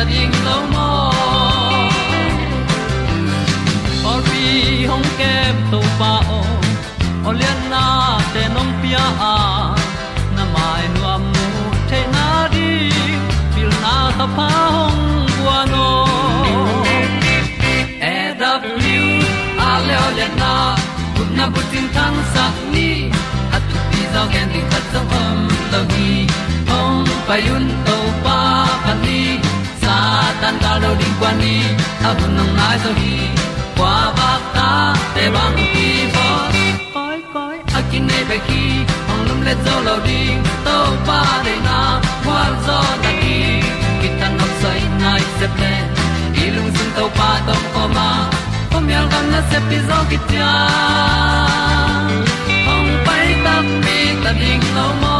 ta ding lo mo or bi hong kem to pa o olian na te nong pia a na mai nu am nu te na di pil na ta pa hong bua no e da blue a le olian na kun na bu tin tan sa ni. At ti zo gen di khat zo om lo gi hong pa yun to tan ga lo ding kwan ni a bu nang mai zo ba ta để băng đi bo koi koi a kin nei pe ki lum le zo lo ding pa na, qua zo ta đi. Ki tan nok sai nai se ple ilung sun to pa tom ko ma. Pom yal gam na se pi zo ki tia hong ta mi ta ding lâu mo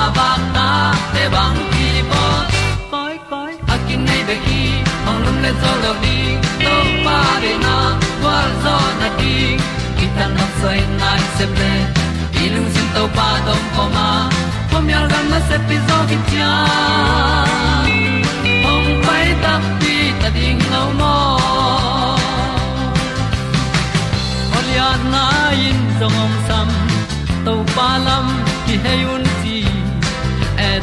kwa ba ta te bang ki bo koi koi a kin nei be ki ong lum le zo lo di to pa de na kwa zo na di ki ta na sai nai se ple ilung sin to pa dom ko ma. Pom yal gam na se pi zo ki tia ong pai ta pi ta ding lo mo Olia na in zong om sam to pa lam ki hay un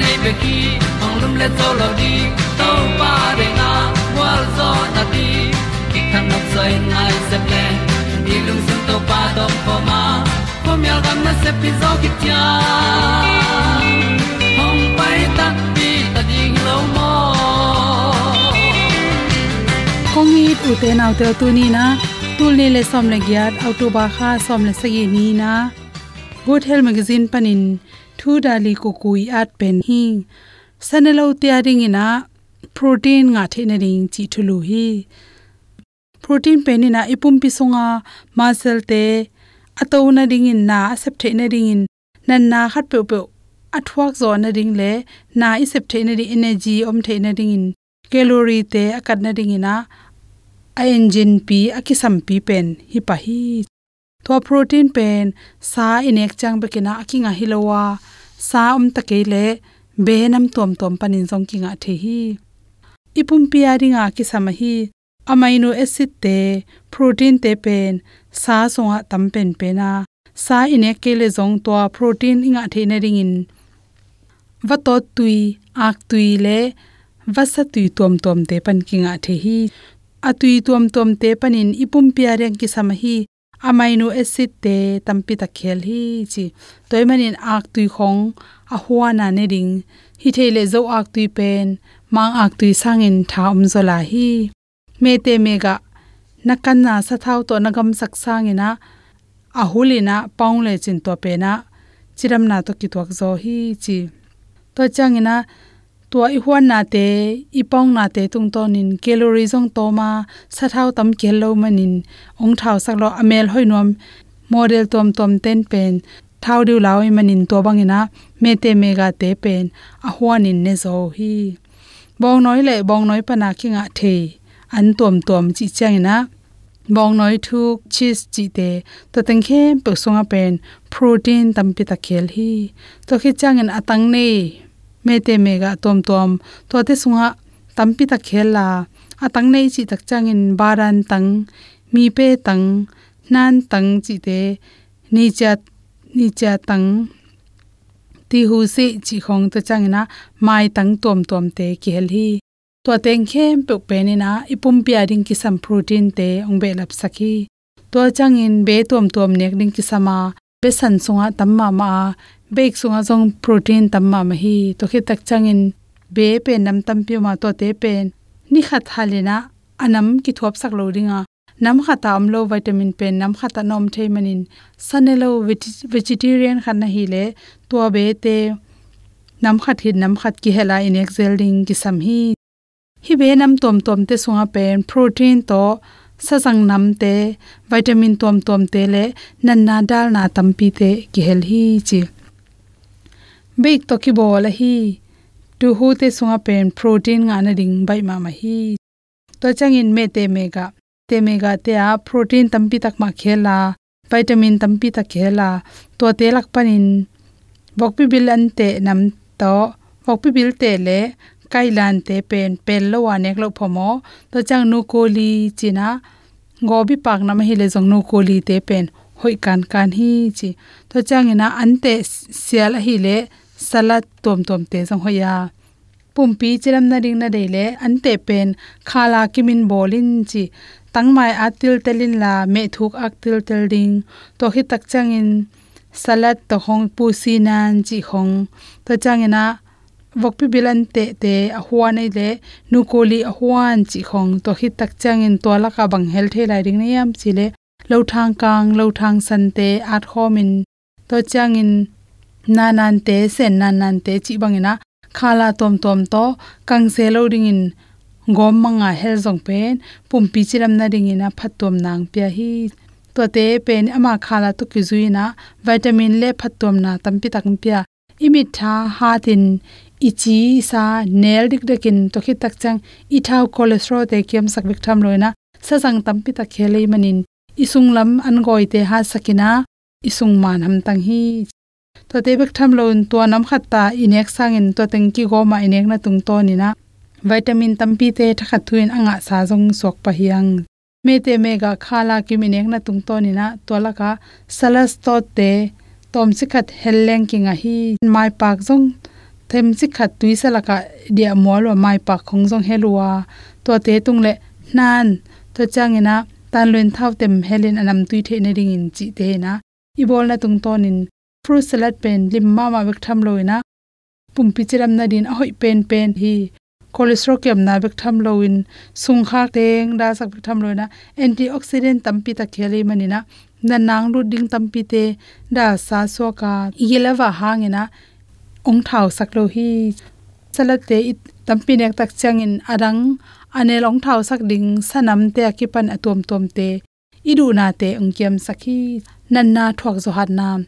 nei pe ki ong lum le to lo di to pa de na wa zo na ti ki kan nok sai nai se ple ni lung sun to pa do po ma. Po mi al gam na se pi zo ki tia hong pai ta pi ta ding lo mo kong ni tu te nau te tu ni na? Tul ni le som le gyat auto ba kha som le sagi ni na. Good health magazine panin thu dali ko kui at pen hi. Sanelo tia ring ina protein nga the na ring chi thulu hi. Protein pen ina ipum pi songa muscle te ato na ring in na sep the na ring in nan na khat pe pe athwak zo na ring le na i sep the na ri energy om the na ring in calorie te akat na ring ina a engine pi akisam pi pen hi pa hi to protein pen, sa inek chang bekina akinga hilowa. Sa um takele be nam tom tom panin jong kinga the hi ipum pi aringa kisama hi amino acid te, protein te pen, sa songa tam pen pena. Sa inek kele jong to protein inga the na ring in va to tui, ak tui le, vasa tui tom tom te pan kinga the hi atui tom tom te panin ipum pia reng ki sam amino acid te tampi ta khel hi chi. Toy manin ak tui khong a huwa na ne ding. Hi thele zo ak tui pen, mang ak tui sangin thaum zola hi. Me te mega nakan na sa thau to nagam sak sangina ahulina paungle chin to pe na, chiram na to ki tuak zo hi chi. To changina tua i huan na te i pong na te tung to nin calorie jong to ma sa thau tam kel lo manin ong thau sak lo amel hoi nom model tom tom ten pen, thau du lao i manin to bangina me te mega te pen a huan in ne zo hi. Bong noi le bong noi pa na kinga the, an tom tom chi changina bong noi thu cheese chi te, to teng khe pe songa pen, protein tam pi ta khel hi. To khi changin atang nei me te mega tom tom. To te sunga tam pi ta khel la atang nei chi tak changin baran tang, mi pe tang, nan tang chi te, ni cha ni cha tang. Ti hu se chi khong to changina mai tang tom tom te khel hi. To teng khem pe pe ni na ipum pia ding ki sam protein te ong be lap sakhi to changin be tom tom nek ding ki sama, be san sunga tamma ma bek sunga jong protein tamma ma hi to khi tak changin be pe nam tam pi ma to te pen ni khat halena anam ki thop sak lo ringa nam khata amlo vitamin pen nam khata nom thei manin. Sanelo vegetarian khan hi le to be te nam khat hi nam khat ki hela in excel ding ki sam hi. Hi be nam tom tom te sunga pen protein to sasang nam te vitamin tom tom te le nan na dal na tampi te ki hel hi chi beik to ki bol hi tu hu te sunga pen protein nga na ding bai ma ma hi to changin me te mega te mega te a protein tampi tak ma khela vitamin tampi tak khela to te lak panin bokpi bil an te nam to bokpi bil te le kailan te pen pen lo wa nek lo phomo to chang nu ko li china go bi pak na ma hi le jong nu ko li te pen hoi kan kan hi chi to chang ina an te sial hi le salad tom tom te jong hoya pumpi chiram na ring na dele an te pen khala kimin bolin chi. Tangmai atil telin la, me thuk ak til tel ding. To hi tak changin salad to hong pu sinan chi hong. To changina vokpi bilan te te a huan ai le, nu koli a huan chi khong to hi tak chang in to la ka bang hel the lai ring yam chi le. Lo thang kang, lo thang san te at khomin to chang in na nan te sen nan nan te chi bangina khala tom tom to kang se lo ring in gom manga hel jong pen, pumpi chiram na ring ina phatom nang pya hi. To te pen ama khala to ki zuina vitamin le phatom na tampi tak pya. Imi tha hatin ichi sa nel dik dekin to khit tak chang i thau cholesterol te kem sak bik tham loina sa sang tampi ta khelei manin. Isung lam an goi te ha sakina isung man ham tang hi to te bek tham lon to nam khat ta inek sangin to teng ki go ma inek na tung to ni na. Vitamin tampi te thakhat thuin anga sa jong sok pa hiang. Me te mega khala ki minek na tung to ni na. To la ka salas to te tom sikhat helleng kinga hi. Mai pak jong them chi khat tui salaka dia mol wa mai pa khong jong helua to te tung le nan. To changena tan luen thau tem helin anam tui the ne ring in chi te na. I na tung ton in fruit salad pen, lim ma ma bek tham loina pum pi chiram na din a hoi pen pen, hi. Cholesterol kem na bek tham loin sung kha teng, da sak bek tham loina antioxidant tampi ta kheli manina na nang lu ding tampi te, da sa so ka. Yelawa hangena ong thau saklo hi. Salate tampi nek tak changin arang ane long thau sak ding sanam te akipan atom tom te. Idu na te ongkiam sakhi nan na thok zo hat nam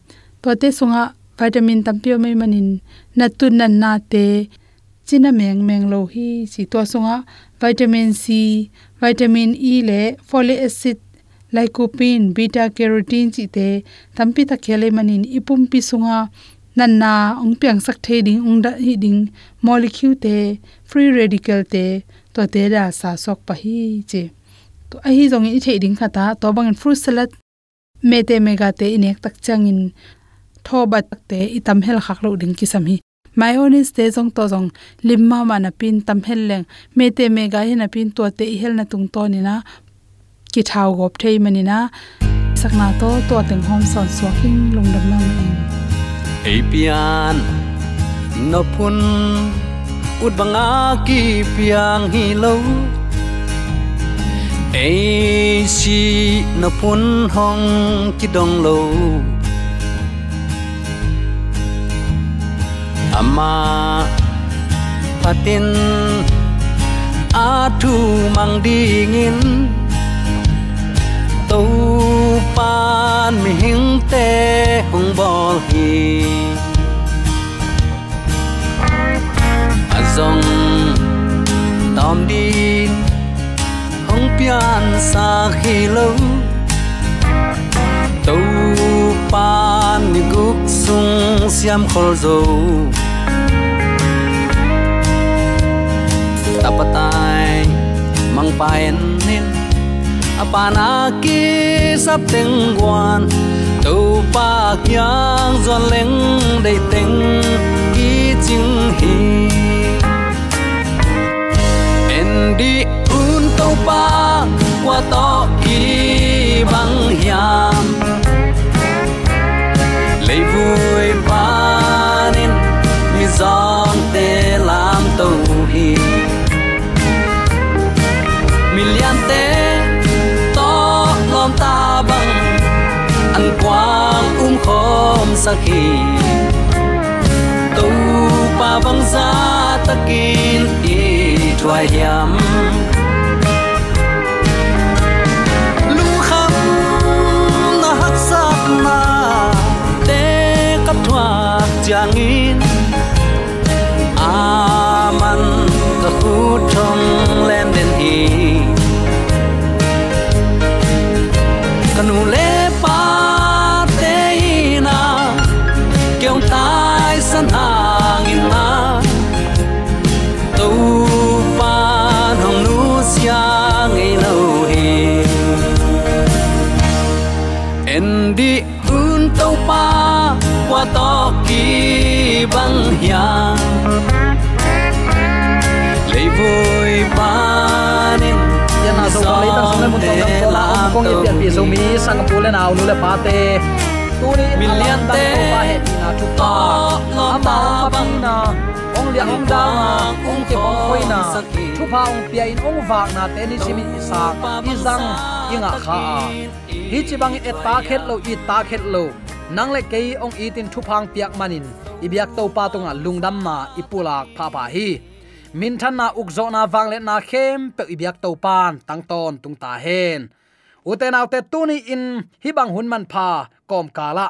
to te sunga vitamin tampio mai manin na tu nan na te. China meng meng lo hi si to sunga vitamin c, vitamin e le folic acid, lycopene, beta carotene chi te tampi ta khele manin ipum pi sunga nan na ong piang sak the ding, ong da hi ding molecule te, free radical te, to te da sa sok pa hi che. To a hi jong i the ding khata to bang fruit salad, me te mega te inek tak changin thobat te itam hel khak lo ding kisam hi. Mayonnaise te jong to jong limma ma na pin tam hel leng. Me te mega hi na pin to te hel na tung to ni na. Ki thau gop thei mani na. Sakna to to teng hom son swaking lung dam ma in apian no phun, ut banga ki piang hi lo. Ai si no pun hong ki dong lo. Ama patin a mang dingin tu pan mi hing te hong bol hi azong tom din hong pian sa khi lâu tàu pan mi guk sung siam khol zo tapatai mang paen nin. Apana ki sap teng quan tu pa kyang zon leng dei teng, ki ching hi. En di un tu pa qua to ki bang hiam. Lấy vui pa khom sakhi tu pa bang za takin i thwai hiam lu kham na hak sat na te kap thwa chang in to ki bang hiang lấy vui pa nên na so ko le tan sung mun tong ko la kong ye pian pi so mi sang pu le naw nu le pa te tu ni Million te. pa he ti na ama ta pa bang na ong liang ong da ong ke bong khoi na chu pa ong pia in ong wak na te ni simi sa i zang inga kha hi chi bang e ta khet lo i ta khet lo nang le ke ong itin tin thu phang piak manin. Ibyak to pa tonga lungdam ma ipulak pha pa hi. Min than na ukzo na wang le na khem, pe ibyak to pan, tang ton tung ta hen. Uten autte tuni in, hi bang hun man pha, kom kala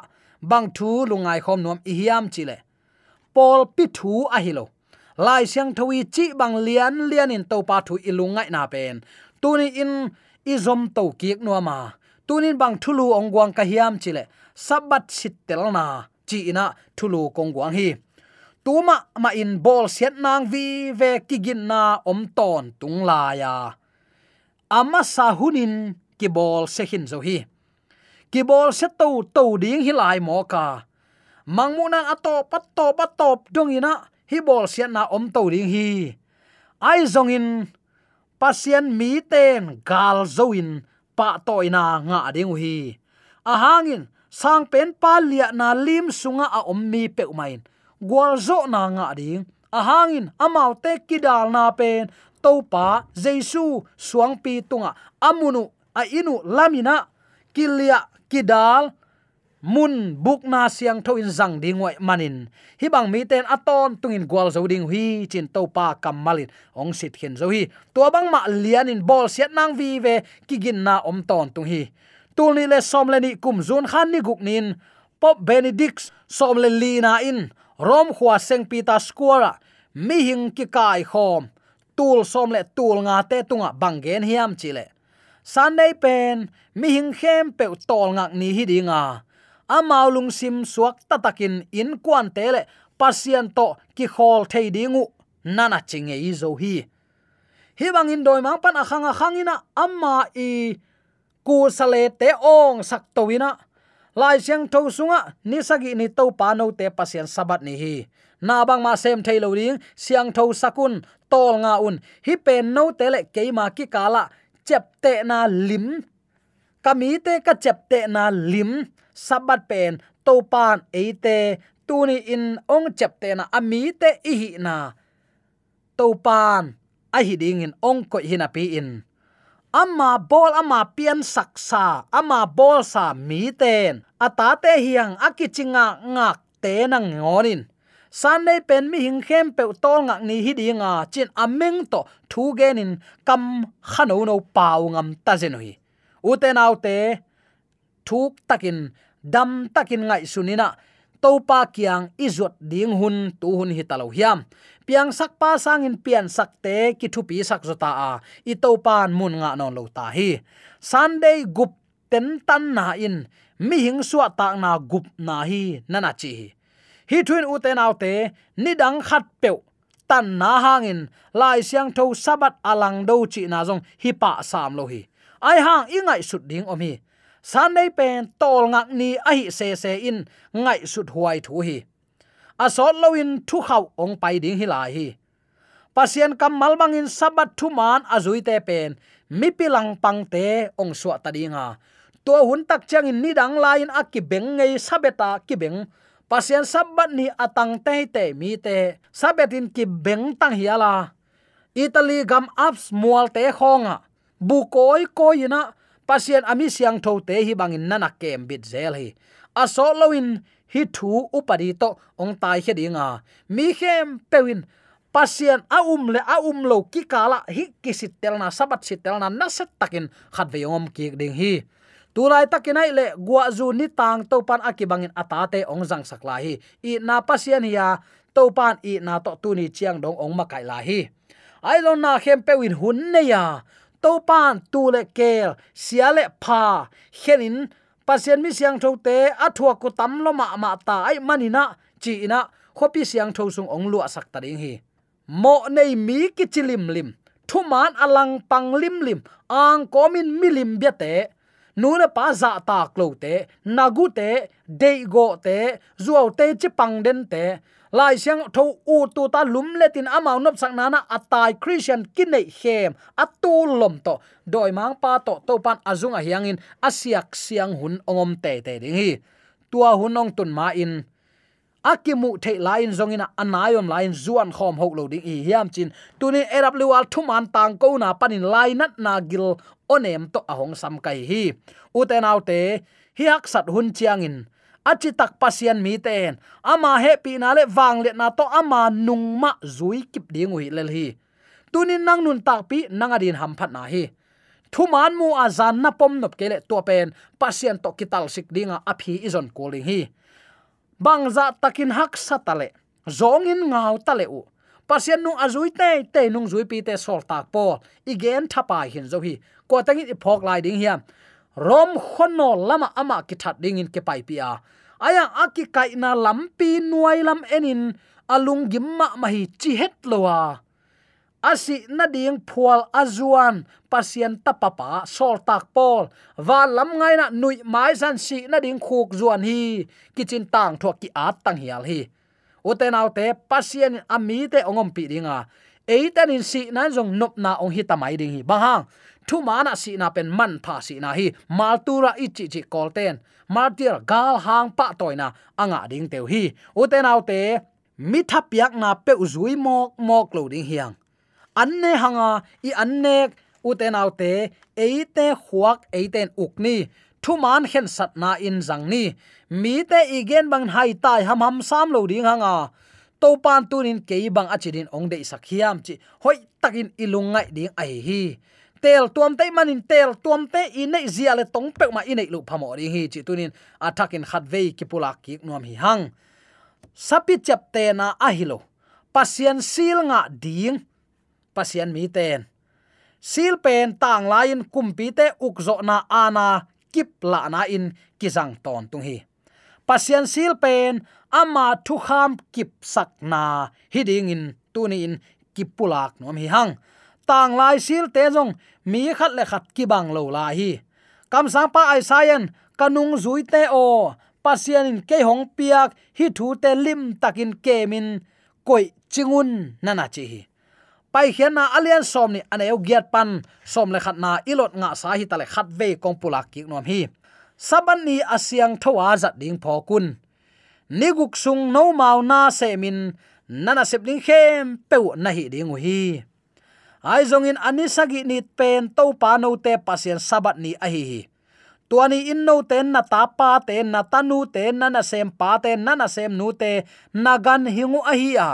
bang thu lungai khom nom i hiam chile pol pi thu a hilo lai siang thawi chi bang lian lian in to pa thu ilungai na pen. Tuni in izom to kiek no ma tunin bang thulu ongwang ka hiam chile sabat sitelna na, chi ina thulu kongwang hi. Tuma ma in bol siat nang vi ve kigin na om ton tung la ya. Ama sa hunin ki bol se hin zo hi. Ki bol se to to ding hi lai mo ka. Mangmunan ato pat to pat top dong ina hi bol siat na om to ding hi. Ai zong in, pasien mi ten gal zoin pa toina nga ding hi. A hangin sang pen pa lia na lim sunga a ommi pe umain. Gwal zo na nga ding. A hangin amau te kidal na pen. To pa jesu suang pi tunga. Amunu a inu lamina. Kilia kidal mun buk na siang tho in zang ding wai manin. Hi bang mi ten aton tungin gwal zo ding hi chin to pa kamalin ong sit khen zo hi. To bang ma lian in bol siat nang vi ve. Kigin na om ton tung hi tul le som le ni kum zun khan ni guk nin. Pop benedict som le li na in. Rom khwa seng pita squara ah. mi hing ki kai khom. Tul som le tul nga te tunga bangen hiam chile sunday pen, mi hing khem pe tol ngak ni hi dinga ah. amau lung sim suak tatakin in kwan tele pasien to ki khol thei dingu nana chinge i zo hi. Hi bang in doi mang pan akhang akhang ina. Amma i ku sale te ong sak towina. Lai siang tho sunga, ni sagi ni to pa no te pasien sabat ni hi. Na bang ma sem thailo ding siang tho sakun tol nga un. Hi pen no te le keima ki kala chep te na lim. Kami te ka chep te na lim, sabat pen to pan tu tuni in ong chep te na ami te i hi na. To pan, a hi ding in ong ko hina pi in ama bol ama pian saksa ama bol sa mi ten. Ata te hiang akichinga ngak te nang ngonin san nei pen mi hing khem pe tol ngak ni hi dinga chin ameng to thu genin kam khano no pau ngam ta zenoi uten autte thuk takin, dam takin ngai sunina topa kiang izot ding hun tu hun hi talo hiam piang sak pa sang in pian sak te ki thu pi sak zota a. I topan mun nga non lo ta hi. Sunday gup ten tan na in. Mi hing suwa ta na gup na hi. Nana chi hi. Thuin u te nau te, ni dang khat pe tan na hangin. Lai siang tho sabat alang do chi na jong hi pa sam lo hi. Ai hang ingai sut ding om hi. San nei pen tol ngak ni a hi se se in. Ngai sut huai thu hi a loin thu khau ong pai ding hi lai hi. Pasien kam malbang in sabat thu man azui te pen. Mi pilang pang te ong suwa tadinga to hun tak chang in ni dang lain akki beng ngei sabeta ki beng pasien sabat ni atang te te mi te. Sabetin ki beng tang hiala italy gam apps mual te khonga bu koi koina pasien ami siang tho te hi bangin nana kem bit zel hi. Aso loin hi thu upadi to ong tai he dinga mi khem pewin, pasien a um le a um lo ki kala hi kisit telna sabat sitelna na set takin khat ve yom ki ding hi. Tulai takinai le gwa zu ni tang to pan akibangin atate ong jang sakla hi. I na pasien ya to pan i na to tu ni chiang dong ong makai la hi. Ai lo na khem pewin hun ne ya. To pan tu le kel, sia le pha khenin pasien mi siang tho te athua ku tam lo ma ma ta ai manina chi ina khopi siang tho sung ong lu sak ta ding hi. Mo nei mi ki chilim lim thu man alang pang lim lim, ang komin milim bia te. Nuna pa za ta klo te nagu te de go te zuaw te chi pang den te lai siang tho u tu ta lum letin amau nop sang nana atai christian kinai hem atu lom to doi mang pa to to pan azung a hiangin asiak siang hun ongom te te ding hi. Tua hunong tun ma in. Akimu the lain zongina anayom lain zuan khom hok lo ding hi hiam chin. Tuni erap liwal thuman tang ko na panin lainat na gil onem to ahong sam kai hi. Uten autte hi sat hun chiangin achi tak pasian mi ten. Ama happy na le wang le na to ama nung ma zui kip ding ui lel hi. Tunin nang nun tak pi nang adin ham phat na hi. Thuman mu azan na pom nop kele to pen pasian to kital sik dinga aphi izon calling hi. Bangza takin hak satale zongin ngau tale u. Pasian nu azui te te nung zui pi te sol tak po. Igen thapa hin zo hi. Ko tangi phok lai ding hiam. Rom khono lama ama ki that ding in ke pai pia aya, aki kai na lampi nuai lam enin, alung gimma mahi chi het lowa. Asi na ding phual azuan pasien tapapa sol tak pol. Wa lam ngai na nui mai san si na ding khuk zuan hi kichin tang thua ki at tang hial hi. Uten autte pasien ami te ongom pi dinga. Eitan in si nan jong nop na ong hi tamai ding hi. Bahang hang thu mana si na pen man pha si na hi maltura ichi chi kolten martir gal hang pa toina anga ding teu hi uten autte mi tha piak na pe uzui mok mok lo ding hiang anne hanga i anne uten autte eite huak eiten ukni thu man hen sat na in zang ni mi te igen bang hai tai ham ham sam lo ding hanga to pan tunin ke bang achidin ong de sakhiam chi hoi takin ilungai ding ai hi tel tuam te manin tel tuam te inei zia le tong pe ma inei lu phamo ri hi chi tunin atakin khat ve ki pula ki nuam hi hang. Sapi chap te na ahilo pasian sil nga ding. Pasian mi ten sil pen tang lain kumpi te ukzo na ana kip la na in kizang ton tung hi. Pasian sil pen ama thu kham kip sak na hiding in tunin in kipulak nom hi hang tang lai sil te jong mi khat le khat ki bang lo la hi. Kam sang pa ai sayan kanung zui te o pasian in ke hong piak, hi thu te lim takin kemin koi chingun nana chi hi. Pai hian na alian som ni aneu giat pan, som le khat na ilot nga sa hi tale khat ve kong pulak ki nom hi. Saban ni asiang thowa zat ding phokun niguk sung no mau na se min, nana sep khem peu na hi ding hi ai zong in ani sagi ni pen to pa no te pasien sabat ni ahi hi tuani in no ten na ta pa te, na tanu te, na na sem pa te, na na sem nu te, na gan hingu ahi hi a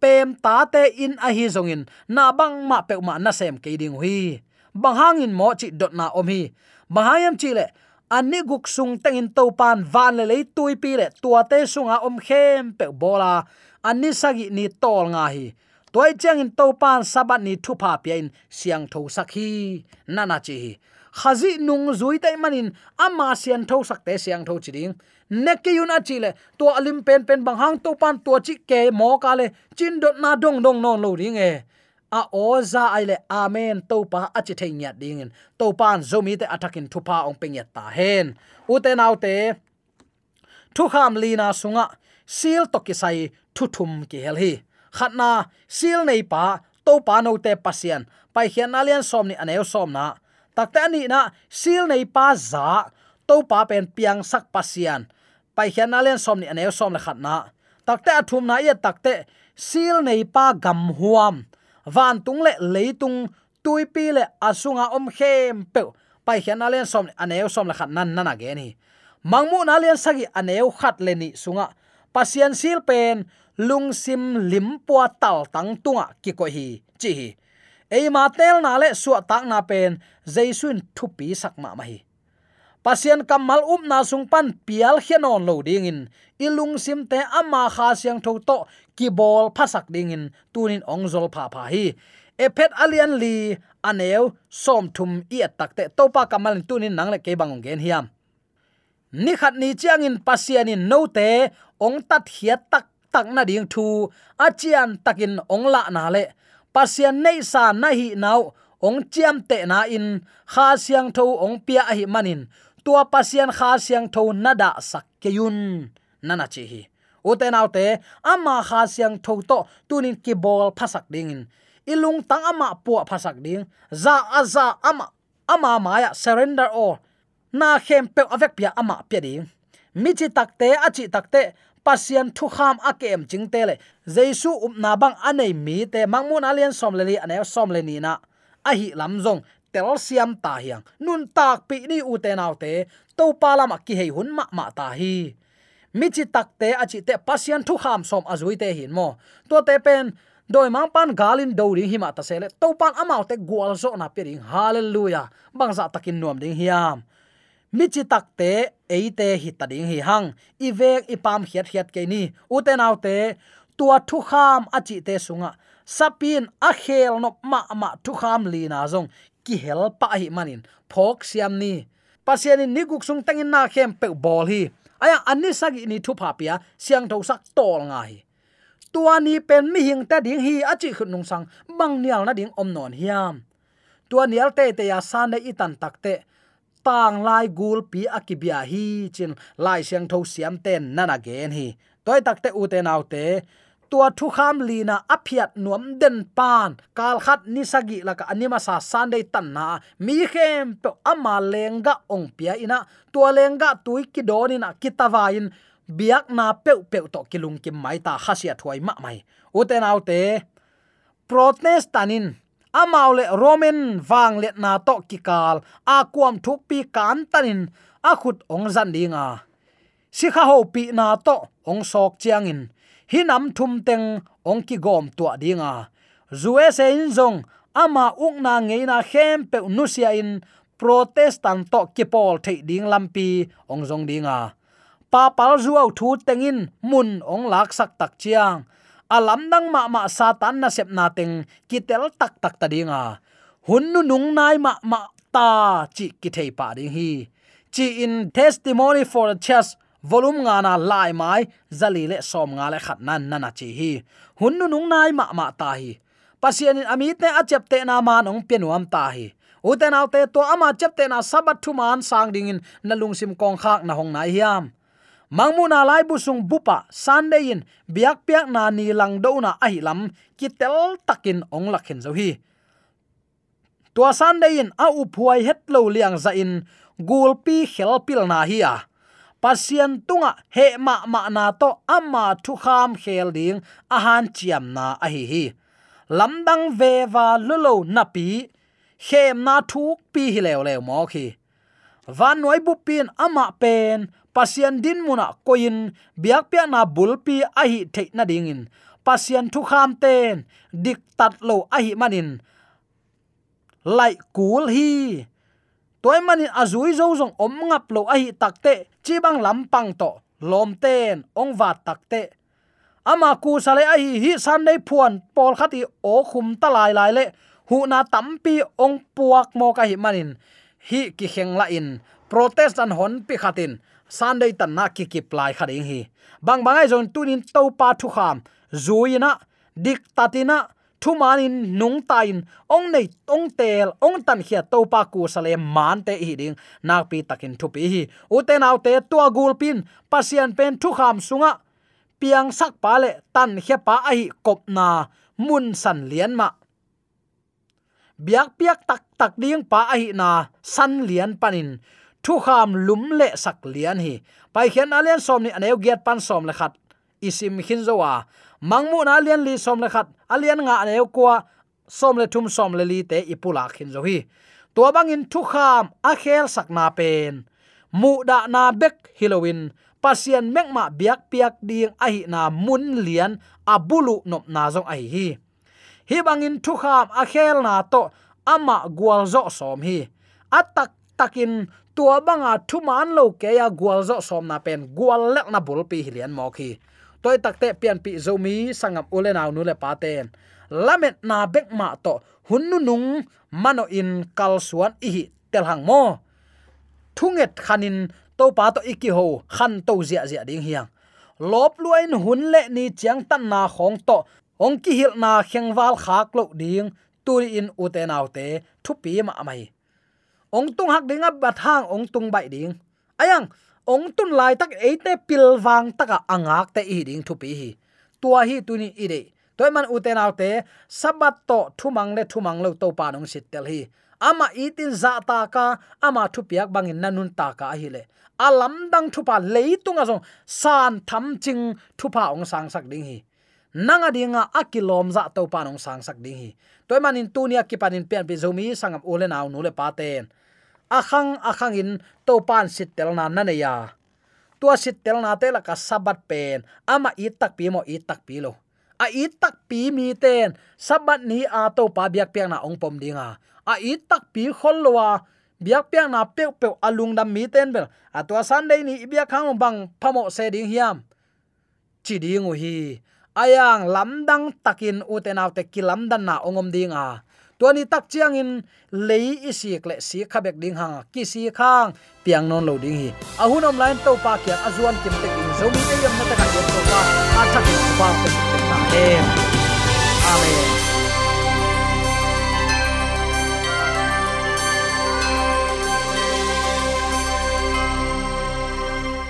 pem ta te in ahi hi zong in, na bang ma pe ma na sem ke ding hui. Bang hang in mo chi dot na om hi. Bang hayam chi le, ani guk sung tengin to pan van le lei tui pi le tua te sunga om khem pe bola. Ani sagi ni tol nga hi toy chang in topan sabat ni thu pa pian siang tho sakhi nana chi hi. Khazi nung zui tai manin ama sian tho sakte siang tho chi ding. Neki yun a chi le to alim pen pen bang hang topan to chi ke mo ka le, chin dot na dong dong non lo ring e. A oza ai le, amen, topa achi a chi thei nya ding in. Pan zomi te atakin thu pha ong peng ta hen. U te te, thu kham lina sunga, sil to ki sai thu thum ki hel hi khatna, sil nei pa, to pa no te pasien. Pai hian alian som ni aneu som na. Takte ani na, sil nei pa za, to pa pen piang sak pasian pai hian alian som ni aneu som le khatna. Takte athum na ye takte sil nei pa gam huam. Van tung le leitung tui pi le asunga om khem pe pai hian alian som aneu som le khatna nana ge ni. Mangmu na lian sagi aneu khat le ni sunga. Pasian sil pen lung sim lim pua tal tang tunga ki ko hi, chi hi. Ei ma tel na le su tak na pen, jaisun thupi sak ma ma hi. Pasian kamal up um na sung pan pial hianon lo ding in. Ilung sim te ama kha siang tho to ki bol phasak ding in. Tunin ongzol pha pha hi. Ephet alian li, aneu, som thum i takte topa kamal tunin nang le ke bangong gen hiam. Ni khat ni chiang in pasian in no te, ong tat hiat tak tak na ding thu. Achian takin ong la na le. Pasian nei sa na hi nau. Ong chiam te na in. Kha siang tho ong pia hi manin. Tua pasian kha siang tho nada sak ke yun. Nana chi hi. Uten autte ama kha siang tho to tunin ki bol phasak ding in. Ilung tang ama pu phasak ding. Za aza ama ama maya surrender all. Na khem pe avek pia ama pia ding. Mi chi takte achi takte pasian thu kham akem chingte le. Jesu upna bang anei mi te mangmun alian som le li ane som le ni na. A hi lam zong, tel siam ta hiang. Nun tak pi ni u te nau te to palama ki hei hun ma ma ta hi. Mi chi tak te a chi te pasian thu kham som azui te hin mo. To te pen, doi mang pan galin do ri hima ta sele to pan amau te gwal zo na pe ring. Hallelujah. Bang za takin nuam ding hiam mi chi tak te eite hi ta ding hi hang. I vek i pam hiat hiat ke ni. U te nau te tua thu kham a chi te sunga. Sapin a khel no ma ma thu kham li na zong. Ki hel pa hi manin. Phok siam ni. Pasian ni guk sung tangin na khem pe bol hi. Aya, anni sagi ni thu pha pia. Siang tho sak tol nga hi. Tua ni pen mi hing ta ding hi achi khun nung sang. Bang nial na ding om non hiam. Tua nial te te ya san ne itan takte tang lai gul pi akibia hi chin lai siang tho siam ten nana gen hi. Toy takte u te nau te, tua thu kham lina aphiat nuam den pan, kal khat ni sagi laka anima sa sunday tan na. Mi khem pe ama lenga ong pia ina, tua lenga tui ki donina kitawain biak na pe pe to kilung kim mai ta khasia thuai ma mai. Uten autte protestanin amaule roman wang let na to kikal a kuam thuk pi kan tanin. A khut ong zan dinga si kha ho pi na to ong sok chiangin. Hi nam thum teng ong ki gom tua dinga zuwe se in zong, ama uk na ngei na khem pe nusia in. Protestant to ki pol the ding lampi ong zong dinga pa pal zuaw thu tengin mun ong lak sak tak chiang alam nang ma ma satan na sep na teng kitel tak tak ta dinga hunnu nung nai ma ma ta chi ki thei pa ding hi. Chi in testimony for the church volume nga na lai mai, zali le som nga le khat nan nana chi hi. Hunnu nung nai ma ma ta hi. Pasian in amit ne achep te na ma nong penuam ta hi. Uten autte to ama chep te na sabat thu man sang ding in nalung sim kong khak na hong nai hiam mangmu na lai busung bupa sunday in biak piak na ni lang do na ahi lam kitel takin ong lakhen zo hi. Tua sunday in a u het lo liang za in gulpi helpil pil na hi a. Pasien tunga, he ma ma na to ama thu kham khel ding, a han chiam na a hi hi. Lamdang ve va lulo napi khem na thuk pi hi lew lew mo khi. Van noi bu pin ama pen pasian din muna koin biak pia na bulpi ahi hi na dingin. Pasian thu kham ten, dik tat lo ahi manin. Lai kul hi. Toy manin azui zo zong om ngap lo ahi takte chi bang lampang to, lom ten, ong va takte ama ku sale ahi hi san nei phuan pol khati o khum ta lai lai le, hu na tampi ong puak mo ka hi manin. Hi ki kheng la in. Protestant hon pi khatin sunday tan na ki ki plai khading hi bang bangai zon tunin to pa thu kham zuina dik tatina thu manin nung tain ong nei ong tel ong tan khia to pa ku sale man te hi ding nak pi takin thu pi hi u te nau te tua gul pin pasian pen thu kham sunga piang sak pa le tan khia pa ai kop na mun san lian ma. Biak piak tak tak ding pa ai na san lian panin thu kham lum le sak lian hi. Pai khian alian som ni aneu giat pan som le khat. Isim khin zowa mangmu na alian li som le khat. Alian nga aneu kwa som le thum som le li te ipula khin zo hi. To bangin thu kham a khel sak na pen. Mu da na bek halloween. Pasien mek ma biak piak ding a hi na mun lian abulu nop na zong ai hi hi. Bangin thu kham a khel na to. Ama gwal zo som hi. Atak takin, tua banga thuman lo ke ya gwal zo som na pen gwal lek na bul pi hilian mo khi toy takte pian pi zo mi, sangam ule naw nu le paten lamet na bek ma to hunnu nung, mano in kal suan i tel hang mo. Thunget khanin, to pa to iki ho, khan to zia zia ding hiang. Lop luain hun le ni chiang tan na khong to, ong ki hil na khengwal khak lo ding, turi in uten autte thu pi ma mai ong tung hak dinga bat hang ong tung bai ding. Ayang, ong tun lai tak eite pil wang taka angak te i ding thu pi hi. Tua hi tuni i de. Toy man uten autte sabat to thumang le thumang lo to pa nong sit tel hi. Ama itin za ta ka, ama thu piak bangin nanun ta ka hi le. Alam dang thupa leitung azong san tham ching thupa ong sang sak ding hi nanga dinga akilom za to panong sang sak ding hi. Toy manin tunia ki panin pian pi zomi sangam ule naw nu le paten akhang akhang in to pan sit tel na na ya tua sit tel na te la ka sabat pen. Ama i tak pi mo i tak pi lo. A i tak pi mi ten. Sabat ni a to pa biak piang na ong pom dinga. A i tak pi khol lowa biak piang na pe pe alung dam mi ten bel. A tua sunday ni biak khang bang phamo se ding hiam. Chi ding hi ayang, lamdang takin utenaw te kilamdan na ongom dinga tuani tak chiang in lei isik le si khabek ding hang ki si khang, piang non lo ding hi. Ahun online to pa kya azuan kim te in zomi te yam na ta ka to pa. A chak pa te ta em amen.